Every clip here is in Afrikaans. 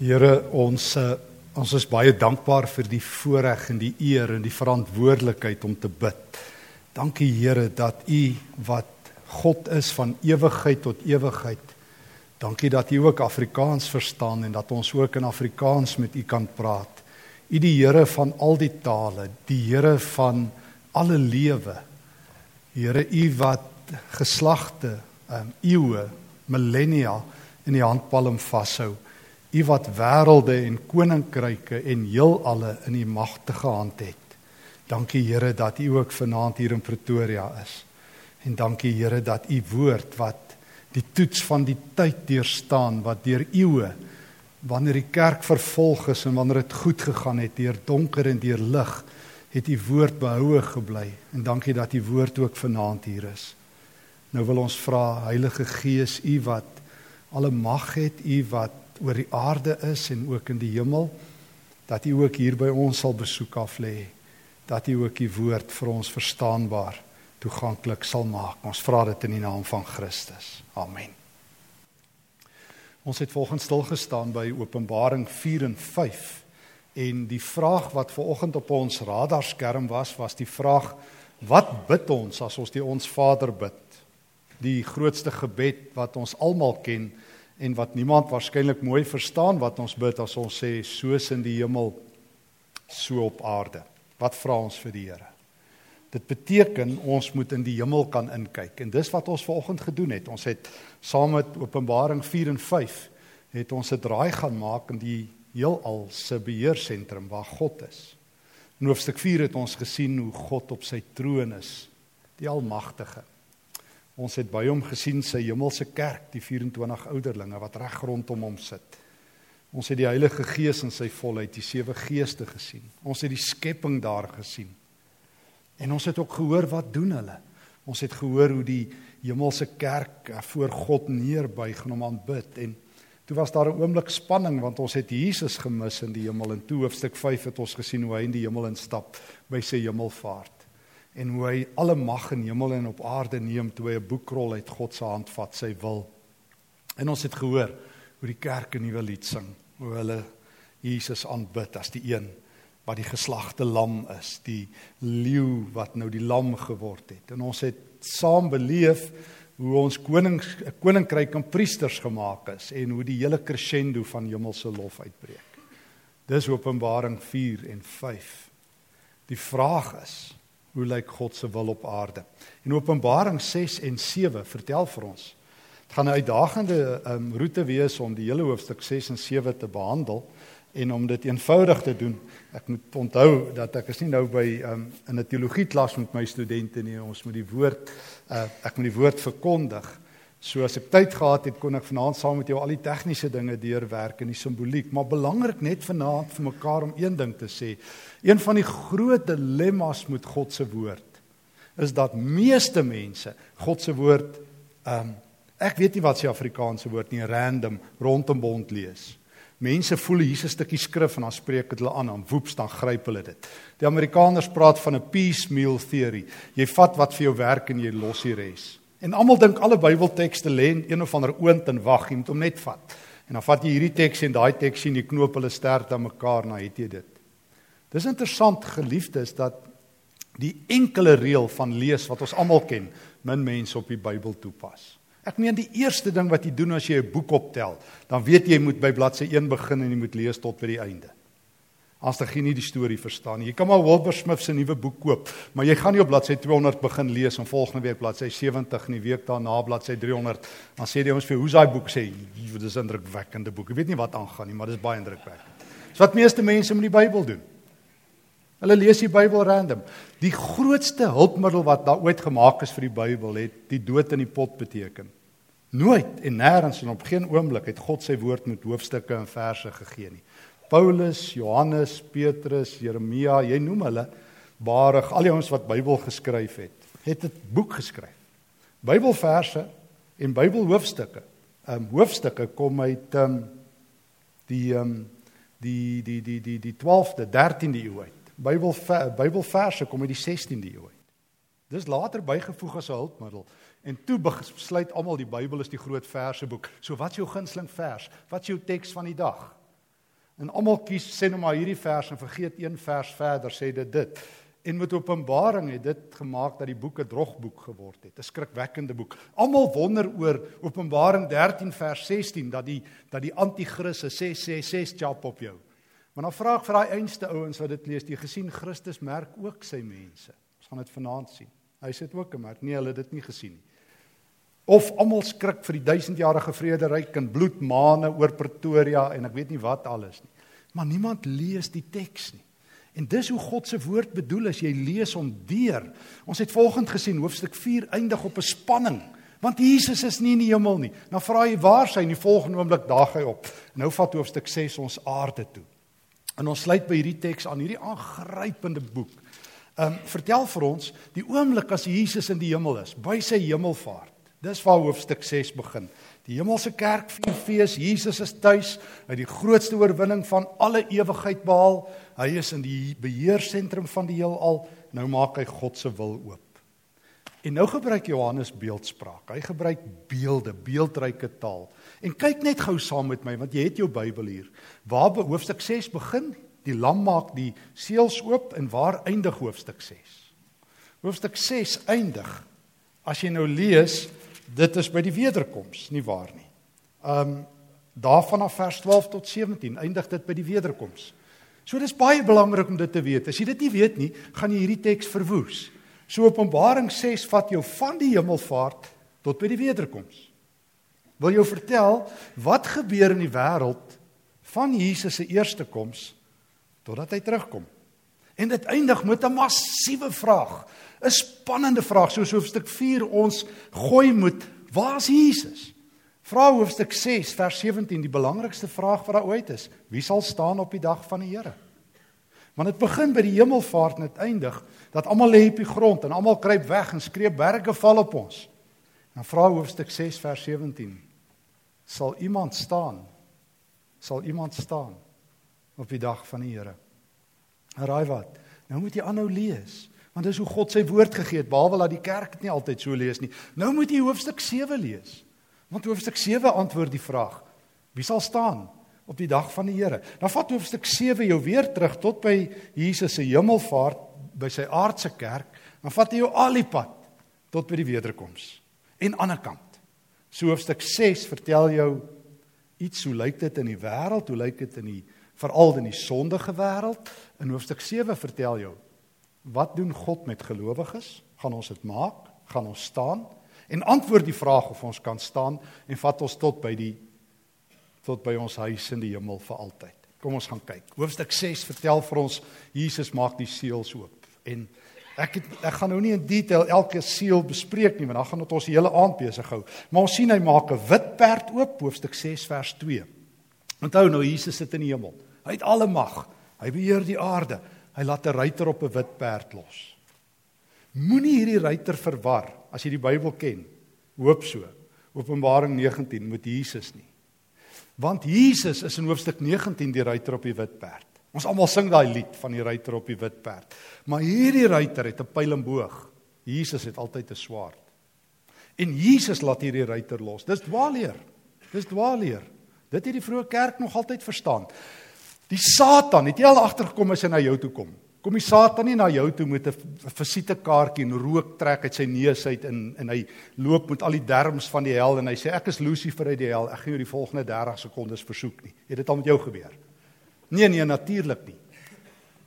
Here ons uh, ons is baie dankbaar vir die voorreg en die eer en die verantwoordelikheid om te bid. Dankie Here dat U wat God is van ewigheid tot ewigheid. Dankie dat U ook Afrikaans verstaan en dat ons ook in Afrikaans met U kan praat. U die Here van al die tale, die Here van alle lewe. Here U wat geslagte, um, eeue, millennia in die handpalm vashou. U wat wêrelde en koninkryke en heelalle in u magtige hand het. Dankie Here dat u ook vanaand hier in Pretoria is. En dankie Here dat u woord wat die toets van die tyd deurstaan wat deur eeue wanneer die kerk vervolg is en wanneer dit goed gegaan het deur donker en deur lig het u woord behoue gebly en dankie dat u woord ook vanaand hier is. Nou wil ons vra Heilige Gees u wat alle mag het u wat oor die aarde is en ook in die hemel dat U ook hier by ons sal besoek af lê dat U ook U woord vir ons verstaanbaar toeganklik sal maak. Ons vra dit in die naam van Christus. Amen. Ons het volgens stil gestaan by Openbaring 4 en 5 en die vraag wat ver oggend op ons radarskerm was was die vraag wat bid ons as ons die ons Vader bid? Die grootste gebed wat ons almal ken en wat niemand waarskynlik mooi verstaan wat ons bid as ons sê soos in die hemel so op aarde. Wat vra ons vir die Here? Dit beteken ons moet in die hemel kan inkyk en dis wat ons vanoggend gedoen het. Ons het saam met Openbaring 4 en 5 het ons 'n draai gaan maak in die heelal se beheersentrum waar God is. In hoofstuk 4 het ons gesien hoe God op sy troon is, die almagtige. Ons het by hom gesien sy hemelse kerk, die 24 ouderlinge wat reg rondom hom sit. Ons het die Heilige Gees in sy volheid, die sewe geeste gesien. Ons het die skepping daar gesien. En ons het ook gehoor wat doen hulle. Ons het gehoor hoe die hemelse kerk eh, voor God neerbuig en hom aanbid en toe was daar 'n oomblik spanning want ons het Jesus gemis in die hemel en toe hoofstuk 5 het ons gesien hoe hy in die hemel instap by sy hemelvaart en hoe hy alle mag in hemel en op aarde neem toe hy 'n boekrol uit God se hand vat sy wil. En ons het gehoor hoe die kerk 'n nuwe lied sing, hoe hulle Jesus aanbid as die een wat die geslagte lam is, die leeu wat nou die lam geword het. En ons het saam beleef hoe ons konings koninkryk en priesters gemaak is en hoe die hele crescendo van hemelse lof uitbreek. Dis Openbaring 4 en 5. Die vraag is, hoe lyk God se wil op aarde. En Openbaring 6 en 7 vertel vir ons. Dit gaan 'n uitdagende um, roete wees om die hele hoofstuk 6 en 7 te behandel en om dit eenvoudig te doen. Ek moet onthou dat ek is nie nou by um, in 'n teologieklas met my studente nie. Ons moet die woord uh, ek moet die woord verkondig. So as ek tyd gehad het, kon ek vanaand saam met jou al die tegniese dinge deurwerk en die simboliek, maar belangrik net vanaand vir mekaar om een ding te sê. Een van die groot dilemma's met God se woord is dat meeste mense God se woord ehm um, ek weet nie wat se Afrikaanse woord nie, random rondom bond lees. Mense voel hier's 'n stukkie skrif en dan spreek dit hulle aan en woeps dan gryp hulle dit. Die Amerikaners praat van 'n piecemeal theory. Jy vat wat vir jou werk en jy los die res. En almal dink alle Bybeltekste lê in een of ander oond en wag, jy moet hom net vat. En dan vat jy hierdie teks en daai teks en jy knoop hulle sterk aan mekaar, nou het jy dit. Dis interessant geliefdes dat die enkele reël van lees wat ons almal ken, min mense op die Bybel toepas. Ek meen die eerste ding wat jy doen as jy 'n boek optel, dan weet jy jy moet by bladsy 1 begin en jy moet lees tot by die einde as jy nie die storie verstaan nie. Jy kan maar Wilbur Smith se nuwe boek koop, maar jy gaan nie op bladsy 200 begin lees en volgende week bladsy 70 en die week daarna bladsy 300. Dan sê jy ons vir hoe's daai boek sê, dit is 'n indrukwekkende boek. Ek weet nie wat aangaan nie, maar dit is baie indrukwekkend. Dis wat meeste mense met die Bybel doen. Hulle lees die Bybel random. Die grootste hulpmiddel wat daar ooit gemaak is vir die Bybel het die dood in die pot beteken. Nooit en nêrens en op geen oomblik het God sy woord met hoofstukke en verse gegee nie. Paulus, Johannes, Petrus, Jeremia, jy noem hulle barig al die ouens wat Bybel geskryf het, het 'n boek geskryf. Bybelverse en Bybelhoofstukke. Ehm um, hoofstukke kom uit ehm um, die ehm um, die die die die die 12de, 13de eeu uit. Bybel Bybelverse kom uit die 16de eeu uit. Dis later bygevoeg as 'n hulpmiddel en toe besluit almal die Bybel is die groot verseboek. So wat is jou gunsteling vers? Wat is jou teks van die dag? En almal kies sê nou maar hierdie vers en vergeet een vers verder sê dit dit. En met Openbaring het dit gemaak dat die boek 'n drogboek geword het, 'n skrikwekkende boek. Almal wonder oor Openbaring 13 vers 16 dat die dat die anti-kris 'n 666 chap op jou. Maar dan vra ek vir daai einste ouens wat dit lees, jy gesien Christus merk ook sy mense. Ons gaan dit vanaand sien. Hy sê dit ook, maar nee, hulle het dit nie gesien nie. Of almal skrik vir die duisendjarige vrederyk en bloedmane oor Pretoria en ek weet nie wat alles nie. Maar niemand lees die teks nie. En dis hoe God se woord bedoel as jy lees hom deur. Ons het volgens gesien hoofstuk 4 eindig op 'n spanning want Jesus is nie in die hemel nie. Nou vra jy waar sy in die volgende oomblik daag hy op. Nou vat hoofstuk 6 ons aarde toe. En ons sluit by hierdie teks aan hierdie aangrypende boek. Ehm um, vertel vir ons die oomblik as Jesus in die hemel is, by sy hemelvaart. Dis waar hoofstuk 6 begin. Die hemelse kerk vier fees. Jesus is tuis. Hy het die grootste oorwinning van alle ewigheid behaal. Hy is in die beheersentrum van die heelal. Nou maak hy God se wil oop. En nou gebruik Johannes beeldspraak. Hy gebruik beelde, beeldryke taal. En kyk net gou saam met my want jy het jou Bybel hier. Waar be hoofstuk 6 begin? Die lam maak die seels oop en waar eindig hoofstuk 6? Hoofstuk 6 eindig as jy nou lees dit is by die wederkoms, nie waar nie. Um daarvan af vers 12 tot 17 eindig dit by die wederkoms. So dis baie belangrik om dit te weet. As jy dit nie weet nie, gaan jy hierdie teks verwoes. So Openbaring 6 vat jou van die hemelvaart tot by die wederkoms. Wil jou vertel wat gebeur in die wêreld van Jesus se eerste koms totdat hy terugkom. En dit eindig met 'n massiewe vraag. 'n spannende vraag soos hoofstuk 4 ons gooi moet waar is Jesus? Vra hoofstuk 6 vers 17 die belangrikste vraag wat daar ooit is. Wie sal staan op die dag van die Here? Want dit begin by die hemelvaart en dit eindig dat almal lê op die grond en almal kruip weg en skree berge val op ons. Dan vra hoofstuk 6 vers 17 sal iemand staan? Sal iemand staan op die dag van die Here? Raai wat? Nou moet jy aanhou lees. Want dis hoe God sy woord gegee het, behalwe dat die kerk dit nie altyd so lees nie. Nou moet jy hoofstuk 7 lees. Want hoofstuk 7 antwoord die vraag: Wie sal staan op die dag van die Here? Dan vat hoofstuk 7 jou weer terug tot by Jesus se hemelvaart by sy aardse kerk, dan vat hy jou al die pad tot by die wederkoms. En aan die ander kant. So hoofstuk 6 vertel jou iets hoe lyk dit in die wêreld? Hoe lyk dit in die veral in die sondige wêreld? In hoofstuk 7 vertel jou Wat doen God met gelowiges? Gaan ons dit maak? Gaan ons staan? En antwoord die vraag of ons kan staan en vat ons tot by die tot by ons huis in die hemel vir altyd. Kom ons gaan kyk. Hoofstuk 6 vertel vir ons Jesus maak die seels oop. En ek het, ek gaan nou nie in detail elke seël bespreek nie want dan gaan dit ons die hele aand besig hou. Maar ons sien hy maak 'n wit perd oop, hoofstuk 6 vers 2. Onthou nou Jesus sit in die hemel. Hy het alle mag. Hy beheer die aarde. Hy laat 'n ruiter op 'n wit perd los. Moenie hierdie ruiter verwar as jy die Bybel ken. Hoop so. Openbaring 19 met Jesus nie. Want Jesus is in hoofstuk 19 die ruiter op die wit perd. Ons almal sing daai lied van die ruiter op die wit perd. Maar hierdie ruiter het 'n pyl en boog. Jesus het altyd 'n swaard. En Jesus laat hierdie ruiter los. Dis dwaalleer. Dis dwaalleer. Dit het die vroeë kerk nog altyd verstaan. Die Satan, het jy al agtergekom as hy na jou toe kom? Kom die Satan nie na jou toe met 'n visitekaartjie en rook trek uit sy neus uit en en hy loop met al die derms van die hel en hy sê ek is Lucifer uit die hel. Ek gaan jou die volgende 30 sekondes versoek nie. Het dit al met jou gebeur? Nee nee, natuurlik nie.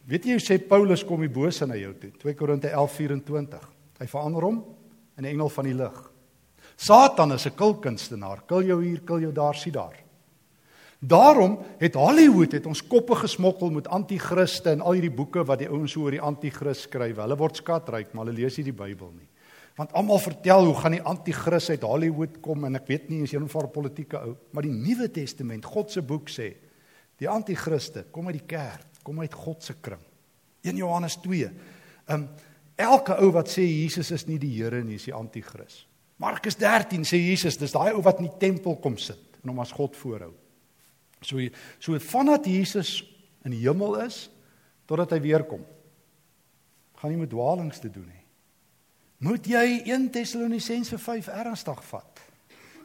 Weet jy hoe sê Paulus kom die bose na jou toe? 2 Korinte 11:24. Hy verander hom in 'n engel van die lig. Satan is 'n kulkunstenaar. Kil jou hier, kil jou daar, sien daar. Daarom het Hollywood het ons koppe gesmokkel met anti-kriste en al hierdie boeke wat die ouens oor die anti-kris skryf. Hulle word skatryk, maar hulle lees nie die Bybel nie. Want almal vertel hoe gaan die anti-kris uit Hollywood kom en ek weet nie as jy nou vir politieke ou, maar die Nuwe Testament, God se boek sê, die anti-kriste kom uit die kerk, kom uit God se kring. 1 Johannes 2. Um elke ou wat sê Jesus is nie die Here nie, is die anti-kris. Markus 13 sê Jesus, dis daai ou wat in die tempel kom sit en hom as God voorhou. So so vandat Jesus in die hemel is totdat hy weer kom. Gaan nie met dwaalings te doen nie. Moet jy 1 Tessalonisense 5 ernstig vat.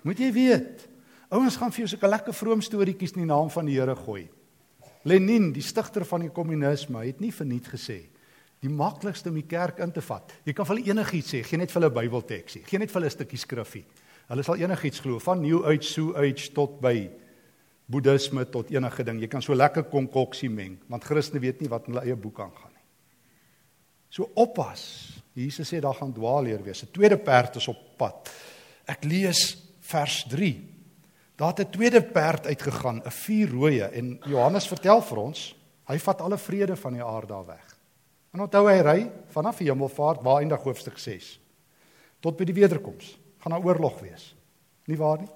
Moet jy weet, ouens gaan vir jou 'n lekker vroom storieetjies in die naam van die Here gooi. Lenin, die stigter van die kommunisme, het nie verniet gesê die maklikste om die kerk in te vat. Jy kan vir hulle enigiets sê, gee net vir hulle 'n Bybelteks, gee net vir hulle 'n stukkie skrifgie. Hulle sal enigiets glo, van New Age, New Age tot by Boeddhisme tot enige ding. Jy kan so lekker konkoksie meng, want Christene weet nie wat in hulle eie boek aangaan nie. So oppas. Jesus sê daar gaan dwaalleer wees. 'n Tweede perd is op pad. Ek lees vers 3. Daar het 'n tweede perd uitgegaan, 'n vuur rooie en Johannes vertel vir ons, hy vat alle vrede van die aarde af weg. En onthou hy ry vanaf die hemelvaart waar eindig hoofstuk 6 tot by die wederkoms. Gaan daar oorlog wees. Nie waar nie?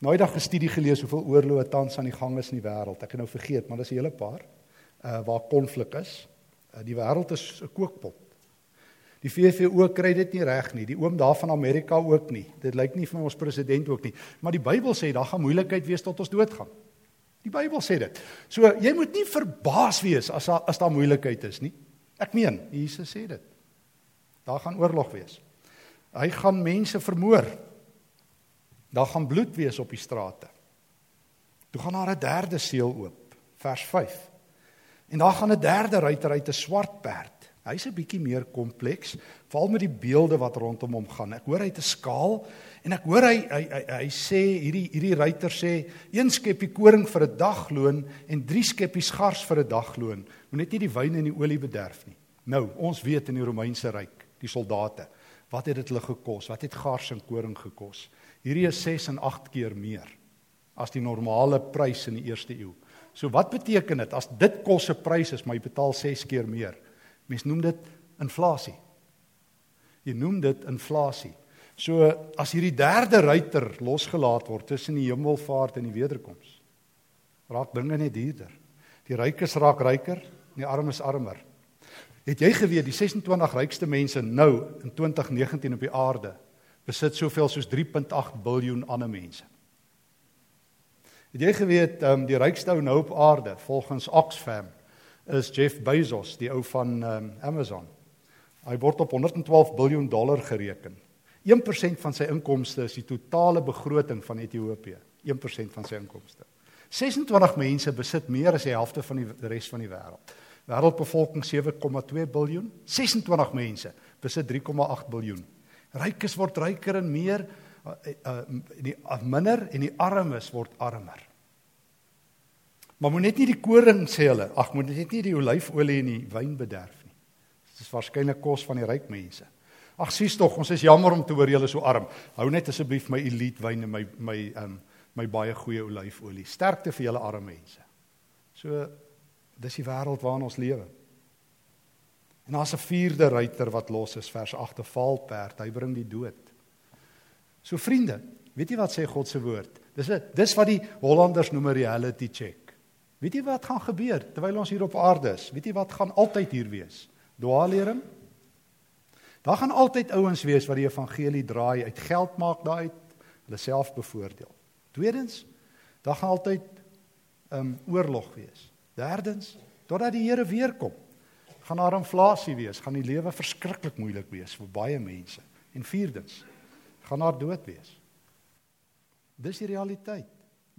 Nou dag gestudie gelees hoeveel oorloë tans aan die gang is in die wêreld. Ek het nou vergeet, maar dis 'n hele paar uh waar konflik is. Uh, die wêreld is 'n kookpot. Die VVO kry dit nie reg nie. Die oom daar van Amerika ook nie. Dit lyk nie vir ons president ook nie. Maar die Bybel sê daar gaan moeilikheid wees tot ons doodgaan. Die Bybel sê dit. So jy moet nie verbaas wees as daar as daar moeilikheid is nie. Ek meen, Jesus sê dit. Daar gaan oorlog wees. Hy gaan mense vermoor. Daar gaan bloed wees op die strate. Toe gaan daar 'n derde seël oop, vers 5. En daar gaan 'n derde ruiter uit 'n swart perd Hy's 'n bietjie meer kompleks, veral met die beelde wat rondom hom gaan. Ek hoor hy het 'n skaal en ek hoor hy hy hy, hy sê hierdie hierdie ruiter sê een skeppie koring vir 'n dagloon en drie skeppies gars vir 'n dagloon. Moenie net die wyn en die olie bederf nie. Nou, ons weet in die Romeinse ryk, die soldate, wat het dit hulle gekos? Wat het gars en koring gekos? Hierdie is 6 en 8 keer meer as die normale prys in die eerste eeu. So wat beteken dit as dit kos se prys is, maar jy betaal 6 keer meer? Mens noem dit inflasie. Jy noem dit inflasie. So as hierdie derde ruiter losgelaat word tussen die hemelvaart en die wederkoms, raak dinge net duurder. Die rykes raak ryker, die armes armer. Het jy geweet die 26 rykste mense nou in 2019 op die aarde besit soveel soos 3.8 miljard ander mense? Het jy geweet um, die rykste ou nou op aarde volgens Oxfam is Jeff Bezos, die ou van um, Amazon. Hy word op 112 miljard dollar gereken. 1% van sy inkomste is die totale begroting van Ethiopië. 1% van sy inkomste. 26 mense besit meer as die helfte van die res van die wêreld. Wêreldbevolking 7,2 miljard. 26 mense besit 3,8 miljard. Rykes word ryker en meer uh, uh, die uh, minder en die armes word armer. Maar moet net nie die koring sê hulle, ag moet net nie die olyfolie en die wyn bederf nie. Dit is waarskynlik kos van die ryk mense. Ag sies tog, ons is jammer om te hoor julle so arm. Hou net asseblief my elite wyn en my my um my baie goeie olyfolie. Sterkte vir julle arme mense. So dis die wêreld waarin ons lewe. En daar's 'n vierde ruiter wat los is vers 8 'n valperd. Hy bring die dood. So vriende, weet jy wat sê God se woord? Dis 'n dis wat die Hollanders noem 'n reality check. Weet jy wat gaan gebeur terwyl ons hier op aarde is? Weet jy wat gaan altyd hier wees? Dwaallering. Daar gaan altyd ouens wees wat die evangelie draai, uit geld maak daaruit, hulle self bevoordeel. Tweedens, daar gaan altyd 'n um, oorlog wees. Derdens, totdat die Here weer kom, gaan daar inflasie wees, gaan die lewe verskriklik moeilik wees vir baie mense. En vierdens, gaan daar dood wees. Dis die realiteit.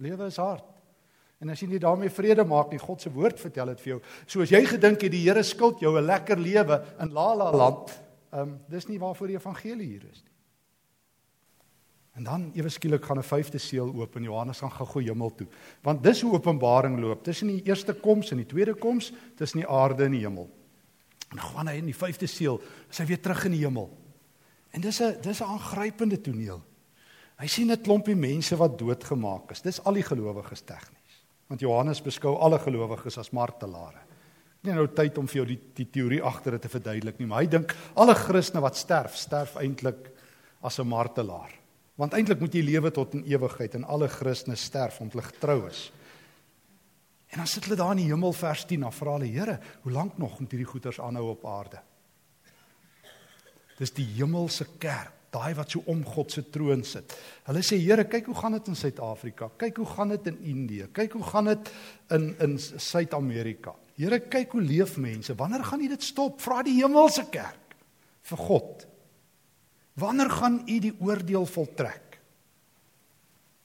Lewe is hard. En as jy nie daarmee vrede maak nie, God se woord vertel dit vir jou. So as jy gedink het die Here skuld jou 'n lekker lewe in Lala land, ehm um, dis nie waarvoor die evangelie hier is nie. En dan ewe skielik gaan 'n vyfde seël oop en Johannes gaan gou hemel toe. Want dis hoe Openbaring loop. Tussen die eerste koms en die tweede koms, tussen die aarde en die hemel. En dan gaan hy in die vyfde seël, is hy weer terug in die hemel. En dis 'n dis 'n aangrypende toneel. Hy sien 'n klompie mense wat doodgemaak is. Dis al die gelowiges tegnies want Johannes beskou alle gelowiges as martelare. Nie nou tyd om vir jou die die teorie agter dit te verduidelik nie, maar hy dink alle Christene wat sterf, sterf eintlik as 'n martelaar. Want eintlik moet jy lewe tot in ewigheid en alle Christene sterf omdat hulle getrou is. En dan sit hulle daar in die hemel vers 10 en vra hulle Here, hoe lank nog moet hierdie goeters aanhou op aarde? Dis die hemelse kerk daai wat so om God se troon sit. Hulle sê Here, kyk hoe gaan dit in Suid-Afrika? Kyk hoe gaan dit in Indië? Kyk hoe gaan dit in in Suid-Amerika? Here, kyk hoe leef mense. Wanneer gaan U dit stop? Vra die hemelse kerk vir God. Wanneer gaan U die oordeel voltrek?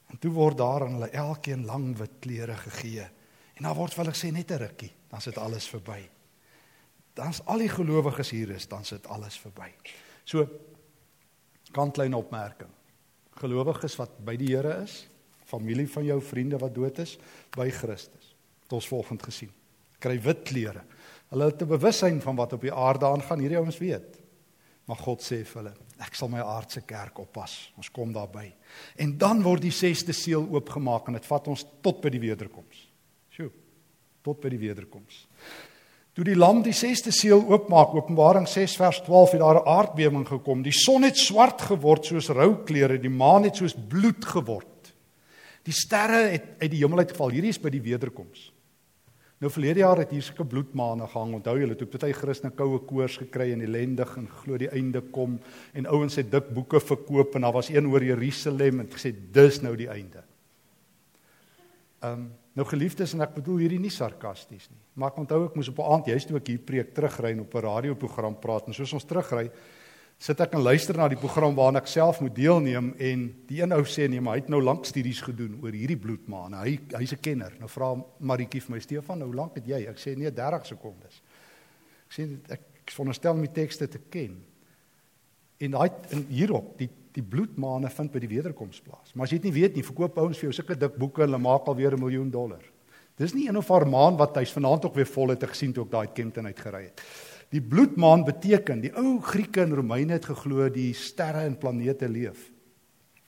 En toe word daar aan hulle elkeen lang wit klere gegee En dan word hulle gesê net 'n rukkie, dan sit alles verby. Dan's al die gelowiges hier is, dan sit alles verby. So kantlyn opmerking. Gelowiges wat by die Here is, familie van jou vriende wat dood is by Christus. Het ons volgend gesien. Kry wit klere. Hulle het 'n bewussyn van wat op die aarde aangaan. Hierdie ouens weet. Maar God sê vir hulle, ek sal my aardse kerk oppas. Ons kom daarby. En dan word die 6de seël oopgemaak en dit vat ons tot by die wederkoms. Tot by die wederkoms. Toe die lam die 6de seël oopmaak, Openbaring 6 vers 12, het daar 'n aardbewing gekom. Die son het swart geword soos rou klere, die maan het soos bloed geword. Die sterre het uit die hemel uitgeval. Hierdie is by die wederkoms. Nou verlede jaar het hier sulke bloedmaane gehang. Onthou julle, toe party Christene koue koors gekry en ellendig en glo die einde kom en ouens het dik boeke verkoop en daar was een oor Jerusalem en gesê dis nou die einde. Ehm um, nou geliefdes en ek bedoel hierdie nie sarkasties nie. Maar ek onthou ek moes op 'n aand juist toe ek hier preek terugry en op 'n radioprogram praat en soos ons terugry sit ek en luister na die program waarna ek self moet deelneem en die een ou sê nee maar hy het nou lank studies gedoen oor hierdie bloedmaan. Hy hy's 'n kenner. Nou vra Maritjie vir my Stefan, hoe lank het jy? Ek sê nee 30 sekondes. Ek sê ek veronderstel die tekste te ken. En daai in hierop die die bloedmaane vind by die wederkoms plaas. Maar as jy dit nie weet nie, verkoop ouens vir jou sulke dik boeke hulle maak alweer 'n miljoen dollar. Dis nie een of haar maan wat hy's vanaand ook weer vol het gesien toe ek daai Kempton uitgery het. Die bloedmaan beteken, die ou Grieke en Romeine het geglo die sterre en planete leef.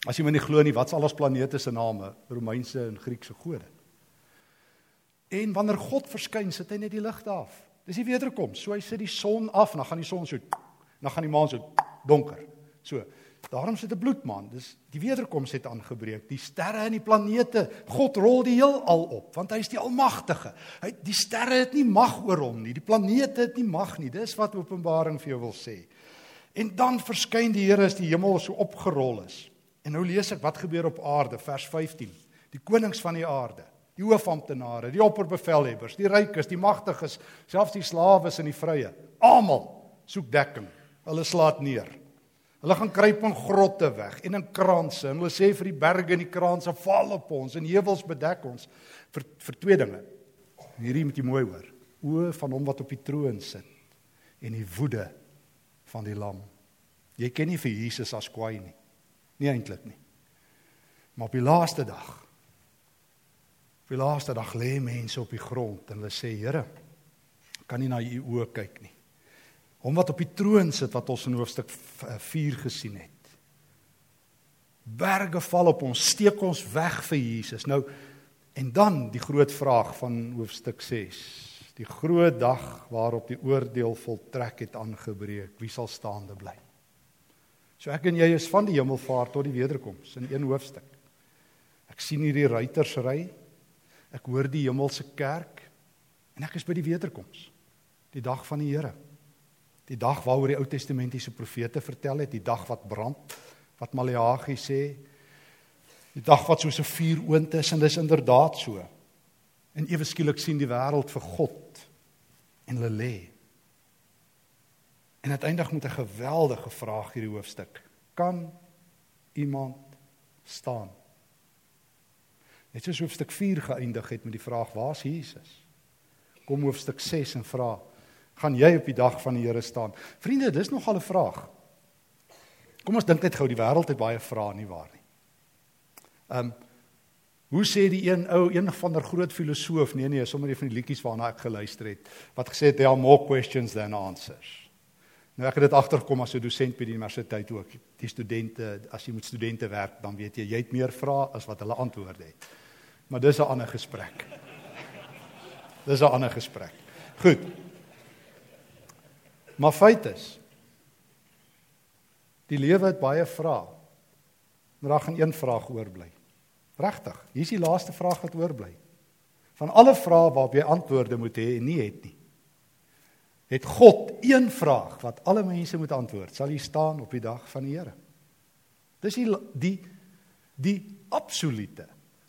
As jy my nie glo nie, wat is al ons planete se name? Romeinse en Griekse gode. En wanneer God verskyn, sit hy net die ligte af. Dis die wederkoms. So hy sit die son af, dan gaan die son so dan gaan die maan so donker. So, Daarom sit 'n bloedmaan. Dis die wederkoms het aangebreek. Die sterre en die planete, God rol die heelal op, want hy is die almagtige. Hy die sterre het nie mag oor hom nie. Die planete het nie mag nie. Dis wat Openbaring vir jou wil sê. En dan verskyn die Here as die hemel so opgerol is. En nou lees ek wat gebeur op aarde, vers 15. Die konings van die aarde, die hoofamptenare, die opperbevelhebbers, die rykes, die magtiges, selfs die slawe en die vrye, almal soek dekking. Hulle slaat neer. Hulle gaan kruip in grotte weg en in kranse en hulle sê vir die berge en die kranse val op ons en heuwels bedek ons vir vir twee dinge. Hierdie moet jy mooi hoor. O van hom wat op die troon sit en die woede van die lam. Jy ken nie vir Jesus as kwaai nie. Nie eintlik nie. Maar op die laaste dag op die laaste dag lê mense op die grond en hulle sê Here kan nie na u oë kyk nie. Hom wat op die troon sit wat ons in hoofstuk 4 gesien het. Berge val op ons, steek ons weg vir Jesus. Nou en dan die groot vraag van hoofstuk 6. Die groot dag waarop die oordeel voltrek het aangebreek. Wie sal staande bly? So ek en jy is van die hemelvaart tot die wederkoms in een hoofstuk. Ek sien hierdie ruiters ry. Ek hoor die hemelse kerk en ek is by die wederkoms. Die dag van die Here. Die dag waaroor die Ou Testamentiese profete vertel het, die dag wat brand, wat Maleagi sê, die dag wat soos 'n vuuroond is en dis inderdaad so. En ewe skielik sien die wêreld vir God en hulle lê. En uiteindelik moet 'n geweldige vraag hierdie hoofstuk. Kan iemand staan? Net soos hoofstuk 4 geëindig het met die vraag: Waar is Jesus? Kom hoofstuk 6 en vra: gaan jy op die dag van die Here staan? Vriende, dis nogal 'n vraag. Kom ons dink net gou, die wêreld het baie vrae nie waar nie. Ehm um, hoe sê die een ou, een van der groot filosoof, nee nee, sommer een van die liedjies waarna ek geluister het, wat gesê het there are more questions than answers. Nou ek het dit agtergekom as 'n dosent by die universiteit ook. Die studente, as jy met studente werk, dan weet jy jy het meer vrae as wat hulle antwoorde het. Maar dis 'n ander gesprek. Dis 'n ander gesprek. Goed. Maar feit is die lewe het baie vrae. Maar daar gaan een vraag oorbly. Regtig, hier is die laaste vraag wat oorbly. Van alle vrae waarop jy antwoorde moet hê en nie het nie. Het God een vraag wat alle mense moet antwoord, sal hy staan op die dag van die Here. Dis die die die absolute,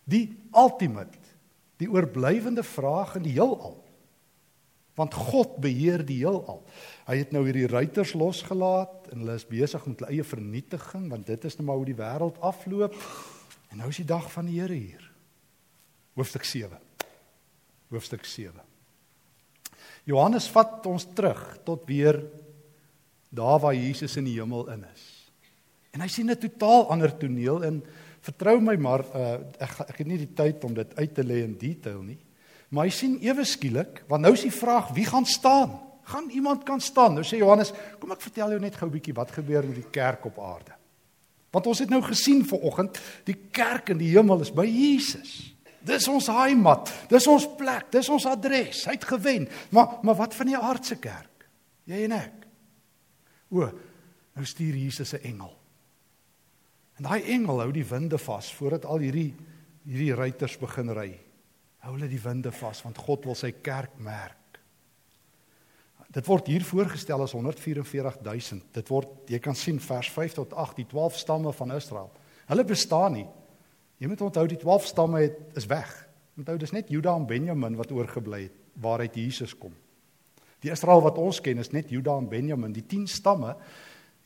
die ultimate, die oorblywende vraag in die heelal want God beheer die heelal. Hy het nou hierdie ruiters losgelaat en hulle is besig met hulle eie vernietiging want dit is nou maar hoe die wêreld afloop. En nou is die dag van die Here hier. Hoofstuk 7. hoofstuk 7. Johannes vat ons terug tot weer daar waar Jesus in die hemel in is. En hy sien 'n totaal ander toneel en vertrou my maar uh, ek ek het nie die tyd om dit uit te lê in detail nie. Maar hy sien ewe skielik, want nou is die vraag wie gaan staan? Gaan iemand kan staan? Nou sê Johannes, kom ek vertel jou net gou 'n bietjie wat gebeur met die kerk op aarde. Want ons het nou gesien vanoggend, die kerk in die hemel is by Jesus. Dis ons heimat, dis ons plek, dis ons adres. Hy het gewen. Maar maar wat van die aardse kerk? Jy en ek. O, nou stuur Jesus 'n engel. En daai engel hou die winde vas voordat al hierdie hierdie ruiters begin ry. Hou hulle die winde vas want God wil sy kerk merk. Dit word hier voorgestel as 144000. Dit word jy kan sien vers 5 tot 8 die 12 stamme van Israel. Hulle bestaan nie. Jy moet onthou die 12 stamme het is weg. Onthou dis net Juda en Benjamin wat oorgebly het waaruit Jesus kom. Die Israel wat ons ken is net Juda en Benjamin. Die 10 stamme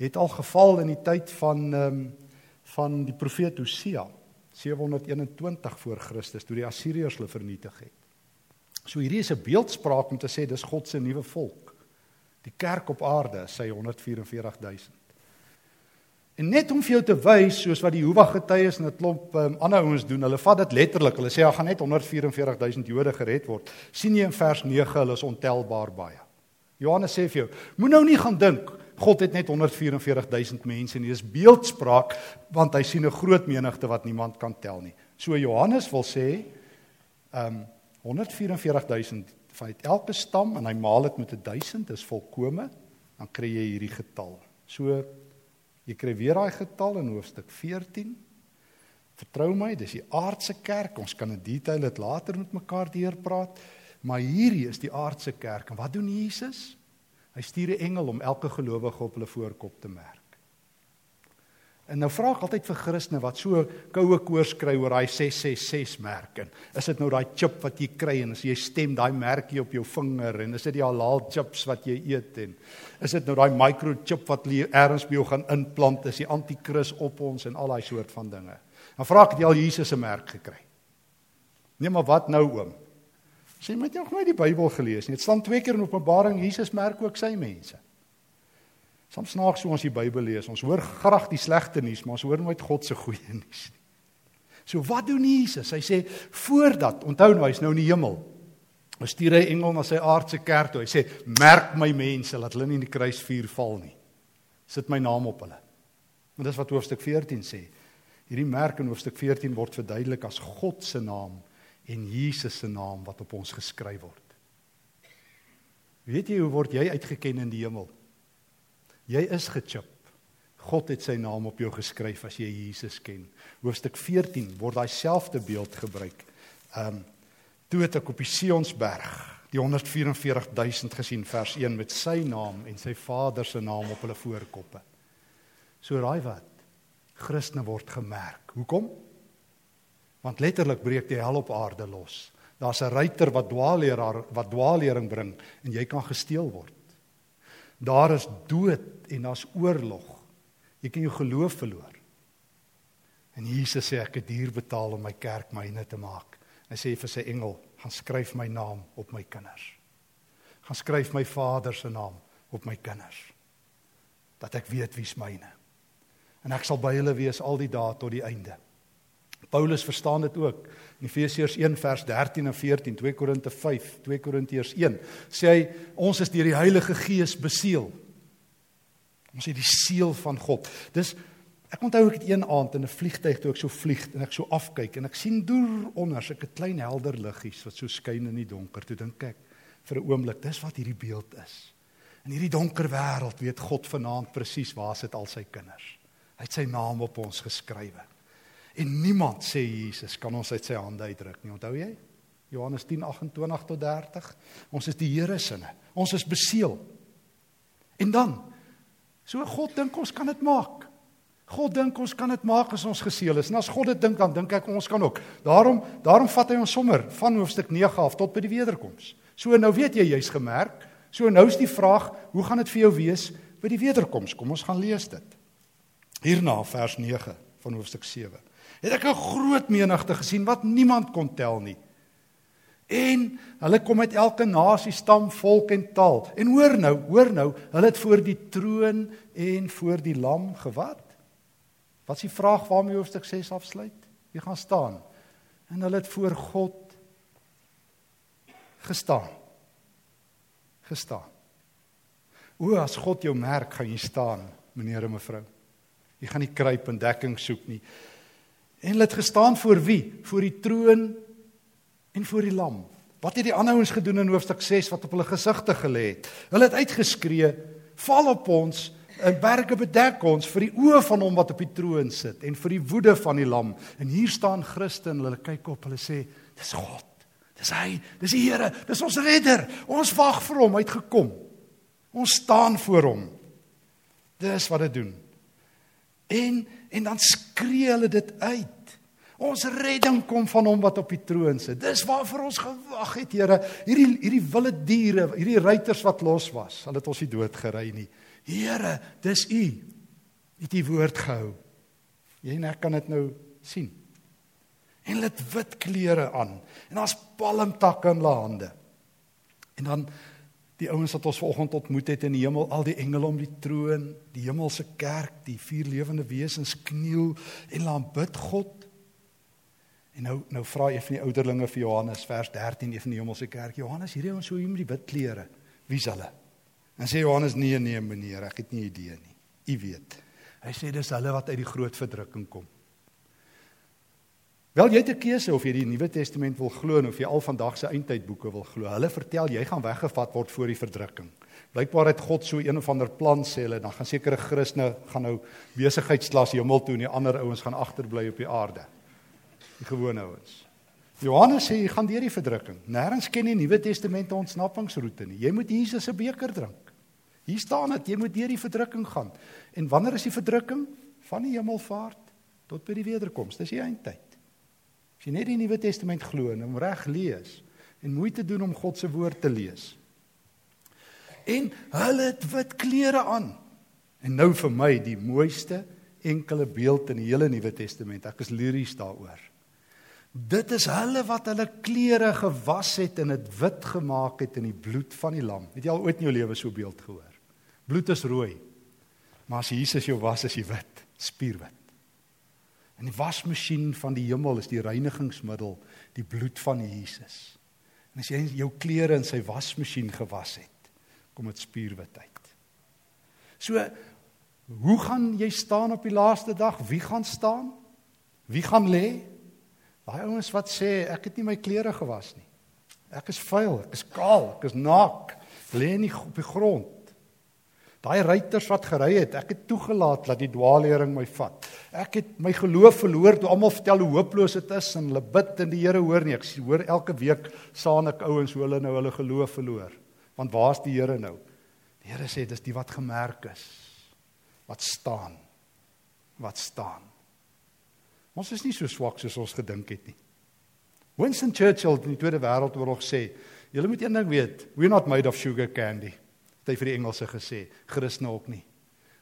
het al geval in die tyd van ehm um, van die profeet Hosea 721 voor Christus toe die Assiriërs hulle vernietig het. So hierdie is 'n beeldspraak om te sê dis God se nuwe volk. Die kerk op aarde, sy 144000. En net om vir jou te wys soos wat die Jehovah getuies en 'n klomp um, ander ouens doen, hulle vat dit letterlik. Hulle sê daar gaan net 144000 Jode gered word. sien jy in vers 9 hulle is ontelbaar baie. Johannes sê vir jou, moenie nou nie gaan dink God het net 144000 mense nie. Dis beeldspraak want hy sien 'n groot menigte wat niemand kan tel nie. So Johannes wil sê, ehm um, 144000 van elke stam en hy maal dit met 1000 is volkome, dan kry jy hierdie getal. So Jy kry weer daai getal in hoofstuk 14. Vertrou my, dis die aardse kerk. Ons kan in detail dit later met mekaar deurpraat, maar hierdie is die aardse kerk. En wat doen Jesus? Hy stuur 'n engel om elke gelowige op hulle voorkop te merk. En nou vra ek altyd vir Christene wat so koue koors kry oor daai 666 merk en is dit nou daai chip wat jy kry en as jy stem daai merkie op jou vinger en is dit die halal chips wat jy eet en is dit nou daai microchip wat eers by jou gaan implant is die antikris op ons en al daai soort van dinge. Dan vra ek het jy al Jesus se merk gekry? Nee maar wat nou oom? Sê my jy nog nooit die Bybel gelees nie. Dit staan twee keer in Openbaring Jesus merk ook sy mense. Soms snaaks so ons die Bybel lees, ons hoor graag die slegte nuus, maar ons hoor nooit God se goeie nuus nie. So wat doen Jesus? Hy sê voordat, onthou nou hy's nou in die hemel. Hy stuur hy engel na sy aardse kerk toe. Hy sê merk my mense dat hulle nie in die kruisvuur val nie. Sit my naam op hulle. Want dis wat hoofstuk 14 sê. Hierdie merk in hoofstuk 14 word verduidelik as God se naam en Jesus se naam wat op ons geskryf word. Weet jy hoe word jy uitgeken in die hemel? Jy is gechip. God het sy naam op jou geskryf as jy Jesus ken. Hoofstuk 14 word daai selfde beeld gebruik. Um, toe het ek op die Sionsberg die 144000 gesien vers 1 met sy naam en sy Vader se naam op hulle voorkoppe. So raai wat? Christene word gemerk. Hoekom? Want letterlik breek die hel op aarde los. Daar's 'n ruiter wat dwaalleraar wat dwaallering bring en jy kan gesteel word. Daar is dood en daar's oorlog. Jy kan jou geloof verloor. En Jesus sê ek het duur betaal om my kerk myne te maak. Hy sê vir sy engel, gaan skryf my naam op my kinders. Gaan skryf my Vader se naam op my kinders. Dat ek weet wie's myne. En ek sal by hulle wees al die dae tot die einde. Paulus verstaan dit ook. In Efesiërs 1 vers 13 en 14, 2 Korinte 5, 2 Korintiërs 1 sê hy ons is deur die Heilige Gees beseël. Ons het die seël van God. Dis ek onthou ek het een aand in 'n vliegtyg toe ek so vlieg en ek so afkyk en ek sien deur onder so 'n klein helder liggies wat so skyn in die donker. Toe dink ek vir 'n oomblik, dis wat hierdie beeld is. In hierdie donker wêreld weet God vanaand presies waar sit al sy kinders. Hy het sy naam op ons geskrywe. En niemand sê Jesus kan ons uit sy hande uitdruk nie. Onthou jy? Johannes 10:28 tot 30. Ons is die Here se. Ons is beseël. En dan so God dink ons kan dit maak. God dink ons kan dit maak as ons geseël is. En as God dit dink dan dink ek ons kan ook. Daarom daarom vat hy ons sommer van hoofstuk 9 af tot by die wederkoms. So nou weet jy jy's gemerk. So nou is die vraag, hoe gaan dit vir jou wees by die wederkoms? Kom ons gaan lees dit. Hierna vers 9 van hoofstuk 7 het ek 'n groot menigte gesien wat niemand kon tel nie. En hulle kom uit elke nasie, stam, volk en taal. En hoor nou, hoor nou, hulle het voor die troon en voor die lam gewat. Wat is die vraag waarmee hoofstuk 6 afsluit? Wie gaan staan? En hulle het voor God gestaan. Gestaan. O, as God jou merk, gaan jy staan, meneer en mevrou. Jy gaan nie kruip en dekking soek nie. En hulle het gestaan voor wie? Voor die troon en voor die lam. Wat het die ander ouens gedoen in hoofstuk 6 wat op hulle gesigte gelê het? Hulle het uitgeskree: "Val op ons, en berge bedek ons vir die oë van hom wat op die troon sit en vir die woede van die lam." En hier staan Christen, hulle kyk op, hulle sê: "Dis God. Dis hy. Dis die Here. Dis ons redder. Ons wag vir hom uitgekom. Ons staan voor hom." Dis wat dit doen. En en dan skree hulle dit uit. Ons redding kom van hom wat op die troon sit. Dis waarvoor ons gewag het, Here. Hierdie hierdie wilde diere, hierdie ruiters wat los was, hulle het ons nie dood gery nie. Here, dis U. Het U woord gehou. Jy en ek kan dit nou sien. En hulle het wit klere aan en daar's palmtakke in hulle hande. En dan die ouens wat ons vanoggend ontmoet het in die hemel, al die engele om die troon, die hemelse kerk, die vier lewende wesens kniel en hulle aanbid God En nou nou vra een van die ouderlinge vir Johannes vers 13 een van die hemelse kerk. Johannes, hierdie ons so hier met die wit klere. Wie's hulle? En sê Johannes nee nee meneer, ek het nie idee nie. U weet. Hy sê dis hulle wat uit die groot verdrukking kom. Wel jy het 'n keuse of jy die Nuwe Testament wil glo of jy al vandag se eindtydboeke wil glo. Hulle vertel jy gaan weggevat word voor die verdrukking. Blykbaar het God so een of ander plan sê hulle, dan gaan sekere Christene gaan nou besigheidsklas hemel toe en die ander ouens gaan agterbly op die aarde die gewone ouens. Johannes sê jy gaan deur die verdrukking. Nêrens ken die Nuwe Testament 'n ontsnappingsroete nie. Jy moet Jesus se beker drink. Hier staan dit jy moet deur die verdrukking gaan. En wanneer is die verdrukking? Van die hemelvaart tot by die wederkoms. Dis die eindtyd. As jy net die Nuwe Testament glo en hom reg lees en moeite doen om God se woord te lees. En hulle het wit klere aan. En nou vir my die mooiste enkele beeld in die hele Nuwe Testament. Ek is liries daaroor. Dit is hulle wat hulle klere gewas het en dit wit gemaak het in die bloed van die lam. Het jy al ooit in jou lewe so beeld gehoor? Bloed is rooi. Maar as Jesus jou was, is hy wit, spierwit. En die wasmasjien van die hemel is die reinigingsmiddel, die bloed van Jesus. En as jy jou klere in sy wasmasjien gewas het, kom dit spierwit uit. So, hoe gaan jy staan op die laaste dag? Wie gaan staan? Wie gaan lê? Daai ouens wat sê ek het nie my klere gewas nie. Ek is vuil, ek is kaal, ek is naak, lê nie op die grond. Daai ruiters wat gery het, ek het toegelaat dat die dwaallering my vat. Ek het my geloof verloor toe almal vertel hoe hooploos dit is en hulle bid en die Here hoor nie. Ek hoor elke week saan ek ouens hoe hulle nou hulle geloof verloor. Want waar's die Here nou? Die Here sê dis die wat gemerk is. Wat staan. Wat staan. Ons is nie so swak soos ons gedink het nie. Winston Churchill in die Tweede Wêreldoorlog sê, julle moet een ding weet, we're not made of sugar candy. Het hy vir die Engelse gesê, Christene ook nie.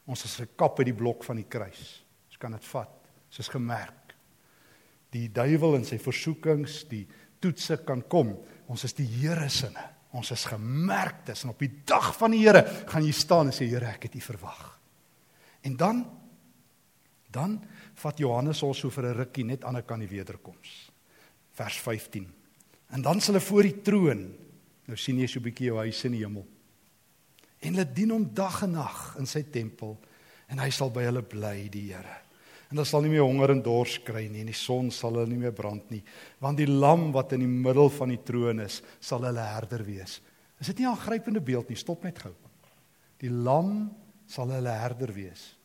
Ons is gekap by die blok van die kruis. Ons kan dit vat. Dit is gemerk. Die duiwel en sy versoekings, die toetse kan kom. Ons is die Here se. Ons is gemerk dis en op die dag van die Here gaan jy staan en sê Here, ek het U verwag. En dan dan vat Johannes ons so vir 'n rukkie net aan die kant die wederkoms. Vers 15. En dan sal hulle voor die troon. Nou sien jy so 'n bietjie jou huis in die hemel. En hulle dien hom dag en nag in sy tempel en hy sal by hulle bly, die Here. En hulle sal nie meer honger en dors kry nie en die son sal hulle nie meer brand nie, want die lam wat in die middel van die troon is, sal hulle herder wees. Is dit nie 'n aangrypende beeld nie? Stop net gou. Die lam sal hulle herder wees.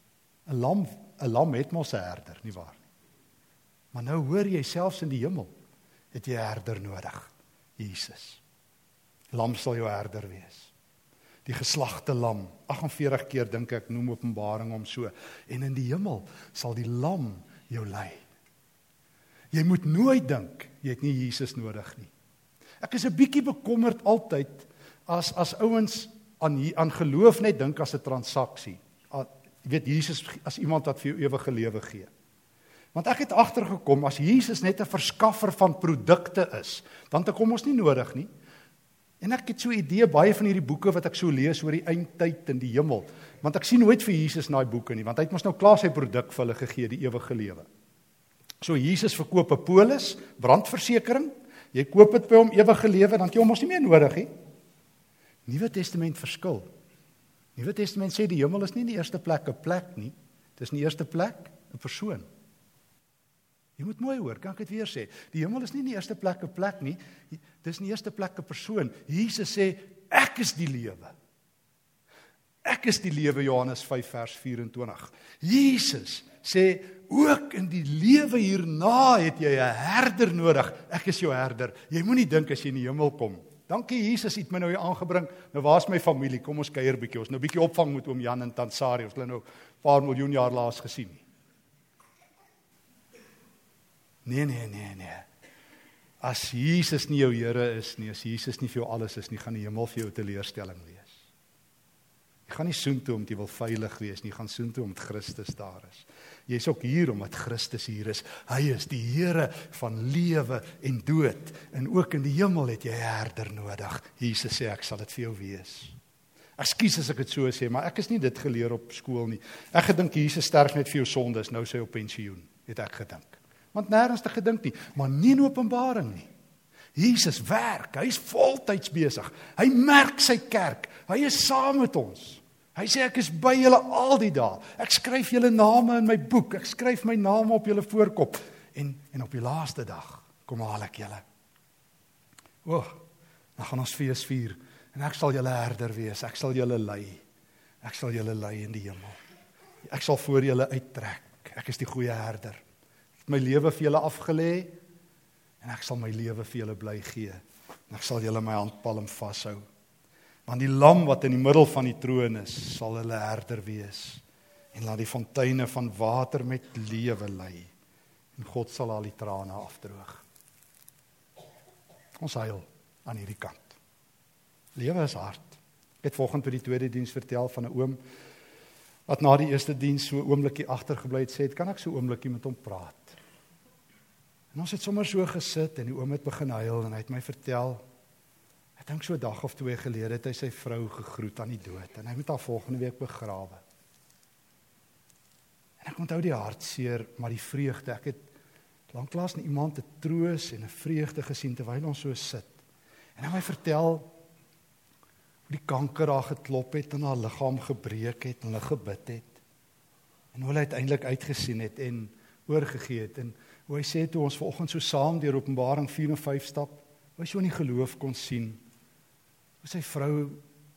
'n Lam 'n lam het mos 'n herder, nie waar nie? Maar nou hoor jy selfs in die hemel het jy 'n herder nodig. Jesus. Lam sal jou herder wees. Die geslagte lam, 48 keer dink ek noem Openbaring hom so. En in die hemel sal die lam jou lei. Jy moet nooit dink jy het nie Jesus nodig nie. Ek is 'n bietjie bekommerd altyd as as ouens aan aan geloof net dink as 'n transaksie. Jy weet Jesus as iemand wat vir jou ewige lewe gee. Want ek het agtergekom as Jesus net 'n verskaffer van produkte is, dan te kom ons nie nodig nie. En ek het so 'n idee baie van hierdie boeke wat ek so lees oor die eindtyd en die hemel, want ek sien nooit vir Jesus in daai boeke nie, want hy het mos nou klaar sy produk vir hulle gegee, die ewige lewe. So Jesus verkoop 'n polis, brandversekering. Jy koop dit by hom ewige lewe, dan jy hom mos nie meer nodig nie. Nuwe Testament verskil. Nuwe Testament sê die hemel is nie in die eerste plek 'n plek nie. Dis in die eerste plek 'n persoon. Jy moet mooi hoor, kan ek dit weer sê? Die hemel is nie in die eerste plek 'n plek nie. Dis in die eerste plek 'n persoon. Jesus sê ek is die lewe. Ek is die lewe Johannes 5 vers 24. Jesus sê ook in die lewe hierna het jy 'n herder nodig. Ek is jou herder. Jy moenie dink as jy in die hemel kom. Dankie Jesus het my nou hier aangebring. Nou waar's my familie? Kom ons kuier bietjie. Ons nou bietjie opvang met oom Jan in Tansari. Ons het hulle nou 'n paar miljoen jaar laas gesien. Nee nee nee nee. As Jesus nie jou Here is nie, as Jesus nie vir jou alles is nie, gaan die hemel vir jou teleurstelling wees. Jy gaan nie soontoe omdat jy wil veilig wees nie, jy gaan soontoe omdat Christus daar is. Jy's ook hier omdat Christus hier is. Hy is die Here van lewe en dood. En ook in die hemel het jy herder nodig. Jesus sê ek sal dit vir jou wees. Ekskuus as ek dit so sê, maar ek is nie dit geleer op skool nie. Ek gedink Jesus sterf net vir jou sondes, nou sê hy op pensioen, het ek gedink. Want nêrens te gedink nie, maar nie in Openbaring nie. Jesus werk, hy's voltyds besig. Hy merk sy kerk. Hy is saam met ons. Hy sê ek is by julle al die dae. Ek skryf julle name in my boek. Ek skryf my naam op julle voorkop en en op die laaste dag kom haal ek julle. O, dan gaan ons fees vier en ek sal julle herder wees. Ek sal julle lei. Ek sal julle lei in die hemel. Ek sal voor julle uittrek. Ek is die goeie herder. Ek het my lewe vir julle afgelê en ek sal my lewe vir julle bly gee. En ek sal julle my handpalm vashou. Want die lam wat in die middel van die troon is, sal hulle herder wees en laat die fonteine van water met lewe lei. En God sal al die trane afdroog. Ons huil aan hierdie kant. Lewe is hard. Ek het vanoggend by die tweede diens vertel van 'n oom wat na die eerste diens so oombliekie agtergebly het sê, het, "Kan ek so oombliekie met hom praat?" En ons het sommer so gesit en die oom het begin huil en hy het my vertel dink so 'n dag of twee gelede het hy sy vrou gegroet aan die dood en hy moet haar volgende week begrawe. En ek onthou die hartseer, maar die vreugde. Ek het lanklaas net iemand te troos en 'n vreugde gesien terwyl ons so sit. En hy my vertel hoe die kanker haar geklop het en haar liggaam gebreek het en hulle gebid het. En hoe hy uiteindelik uitgesien het en oorgegee het en hoe hy sê toe ons vanoggend so saam deur Openbaring 4 en 5 stap, hoe hy so in die geloof kon sien hoe sy vrou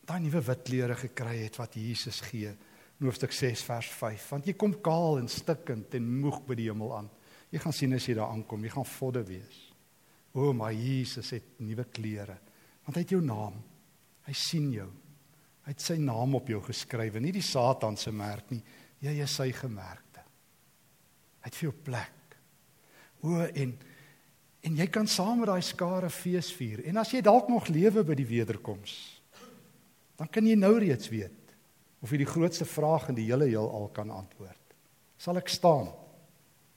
daai nuwe wit klere gekry het wat Jesus gee in hoofstuk 6 vers 5 want jy kom kaal en stikkend en moeg by die hemel aan. Jy gaan sien as jy daar aankom. Jy gaan vodde wees. O maar Jesus het nuwe klere. Want hy het jou naam. Hy sien jou. Hy het sy naam op jou geskryf nie die satan se merk nie. Jy is sy gemerkte. Hy het vir jou plek. O en En jy kan saam met daai skare fees vier. En as jy dalk nog lewe by die wederkoms, dan kan jy nou reeds weet of jy die grootste vraag in die hele heelal kan antwoord. Sal ek staan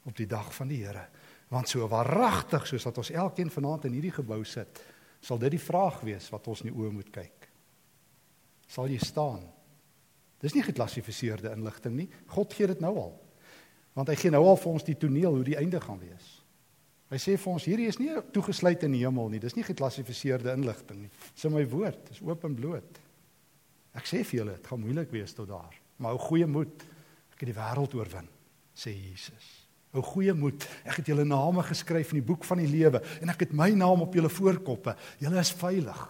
op die dag van die Here? Want so waaragtig soos wat ons elkeen vanaand in hierdie gebou sit, sal dit die vraag wees wat ons in die oë moet kyk. Sal jy staan? Dis nie geklassifiseerde inligting nie. God gee dit nou al. Want hy gee nou al vir ons die toneel hoe die einde gaan wees. Hy sê vir ons hierdie is nie toegesluit in die hemel nie. Dis nie geklassifiseerde inligting nie. Dis my woord, dis oop en bloot. Ek sê vir julle, dit gaan moeilik wees tot daar. Maar hou goeie moed. Ek het die wêreld oorwin, sê Jesus. Hou goeie moed. Ek het julle name geskryf in die boek van die lewe en ek het my naam op julle voorkoppe. Julle is veilig.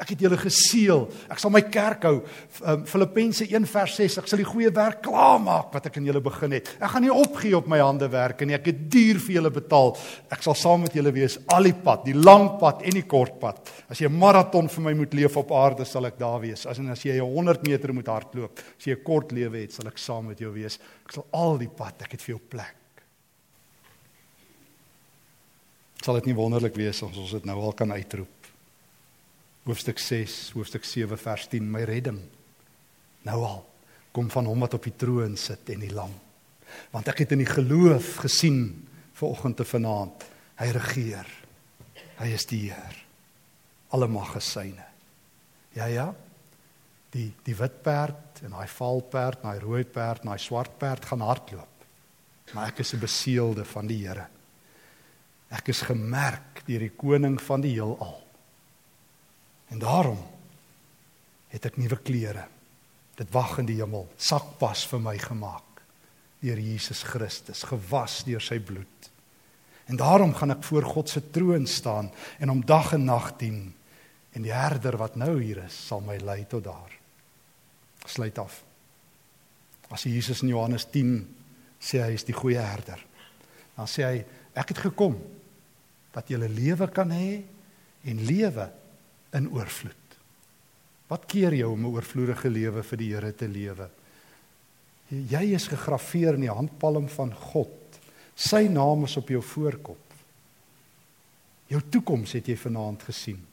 Ek het julle geseël. Ek sal my kerk hou. Um, Filippense 1:6. Ek sal die goeie werk klaarmaak wat ek in julle begin het. Ek gaan nie opgee op my hande werk nie. Ek het duur vir julle betaal. Ek sal saam met julle wees al die pad, die lang pad en die kort pad. As jy 'n maraton vir my moet leef op aarde, sal ek daar wees. As en as jy 100 meter moet hardloop, as jy 'n kort lewe het, sal ek saam met jou wees. Ek sal al die pad, ek het vir jou plek. Sal dit nie wonderlik wees as ons dit nou al kan uitroep? Hoofstuk 6, hoofstuk 7 vers 10, my redding. Nou al kom van hom wat op die troon sit en die lam. Want ek het in die geloof gesien vanoggend te vanaand. Hy regeer. Hy is die Heer. Alle mag gesyne. Ja ja. Die die wit perd en daai val perd, daai rooi perd, daai swart perd gaan hardloop. Maar ek is 'n beseelde van die Here. Ek is gemerk deur die koning van die heelal. En daarom het ek nuwe klere. Dit wag in die hemel, sakpas vir my gemaak deur Jesus Christus, gewas deur sy bloed. En daarom gaan ek voor God se troon staan en hom dag en nag dien. En die herder wat nou hier is, sal my lei tot daar. Sluit af. As Jesus in Johannes 10 sê hy is die goeie herder, dan sê hy ek het gekom dat jy lewe kan hê en lewe in oorvloed. Wat keer jou om 'n oorvloedige lewe vir die Here te lewe? Jy is gegraveer in die handpalm van God. Sy naam is op jou voorkop. Jou toekoms het jy vanaand gesien.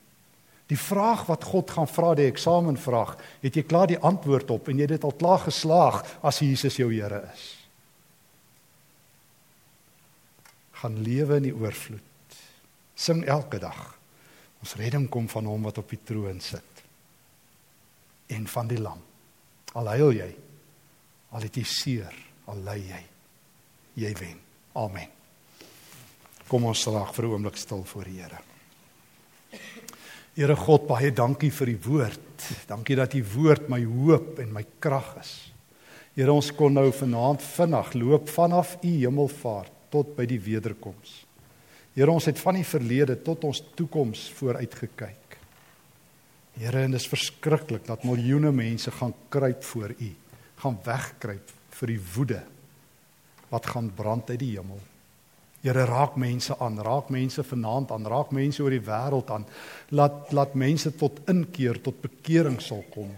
Die vraag wat God gaan vra, die eksamenvraag, het jy klaar die antwoord op en jy het dit al klaar geslaag as Jesus jou Here is. Gaan lewe in die oorvloed. Sing elke dag. Ons redding kom van hom wat op die troon sit en van die lam. Al huil jy, al het jy seer, al ly jy, jy wen. Amen. Kom ons slaag vir 'n oomblik stil voor die Here. Here God, baie dankie vir die woord. Dankie dat u woord my hoop en my krag is. Here, ons kon nou vanaand vinnig loop vanaf u hemelvaart tot by die wederkoms. Here, ons het van die verlede tot ons toekoms vooruit gekyk. Here, en dit is verskriklik dat miljoene mense gaan kruip voor U, gaan wegkruip vir die woede wat gaan brand uit die hemel. Here, raak mense aan, raak mense vanaand aan, raak mense oor die wêreld aan. Laat laat mense tot inkeer, tot bekering sal kom.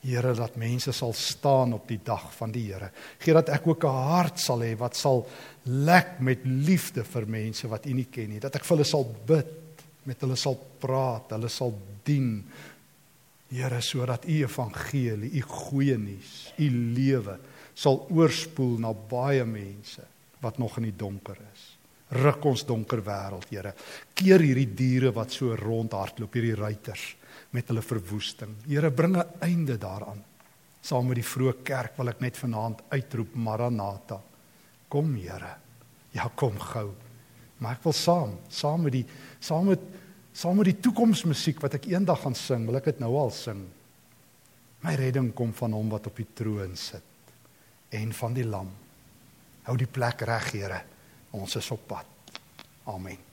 Here, dat mense sal staan op die dag van die Here. Gee dat ek ook 'n hart sal hê wat sal lek met liefde vir mense wat U nie ken nie. Dat ek vir hulle sal bid met hulle sal praat, hulle sal dien. Here, sodat u evangelie, u goeie nuus, u lewe sal oorspoel na baie mense wat nog in die donker is. Ruk ons donker wêreld, Here. Keer hierdie diere wat so rondhardloop, hierdie ruiters met hulle verwoesting. Here, bring 'n einde daaraan. Saam met die vroeë kerk wil ek net vanaand uitroep Maranatha. Kom, Here. Ja, kom gou. Maar ek wil saam, saam met die saam met saam met die toekomsmusiek wat ek eendag gaan sing, wil ek dit nou al sing. My redding kom van hom wat op die troon sit en van die lam. Hou die plek reg, Here. Ons is op pad. Amen.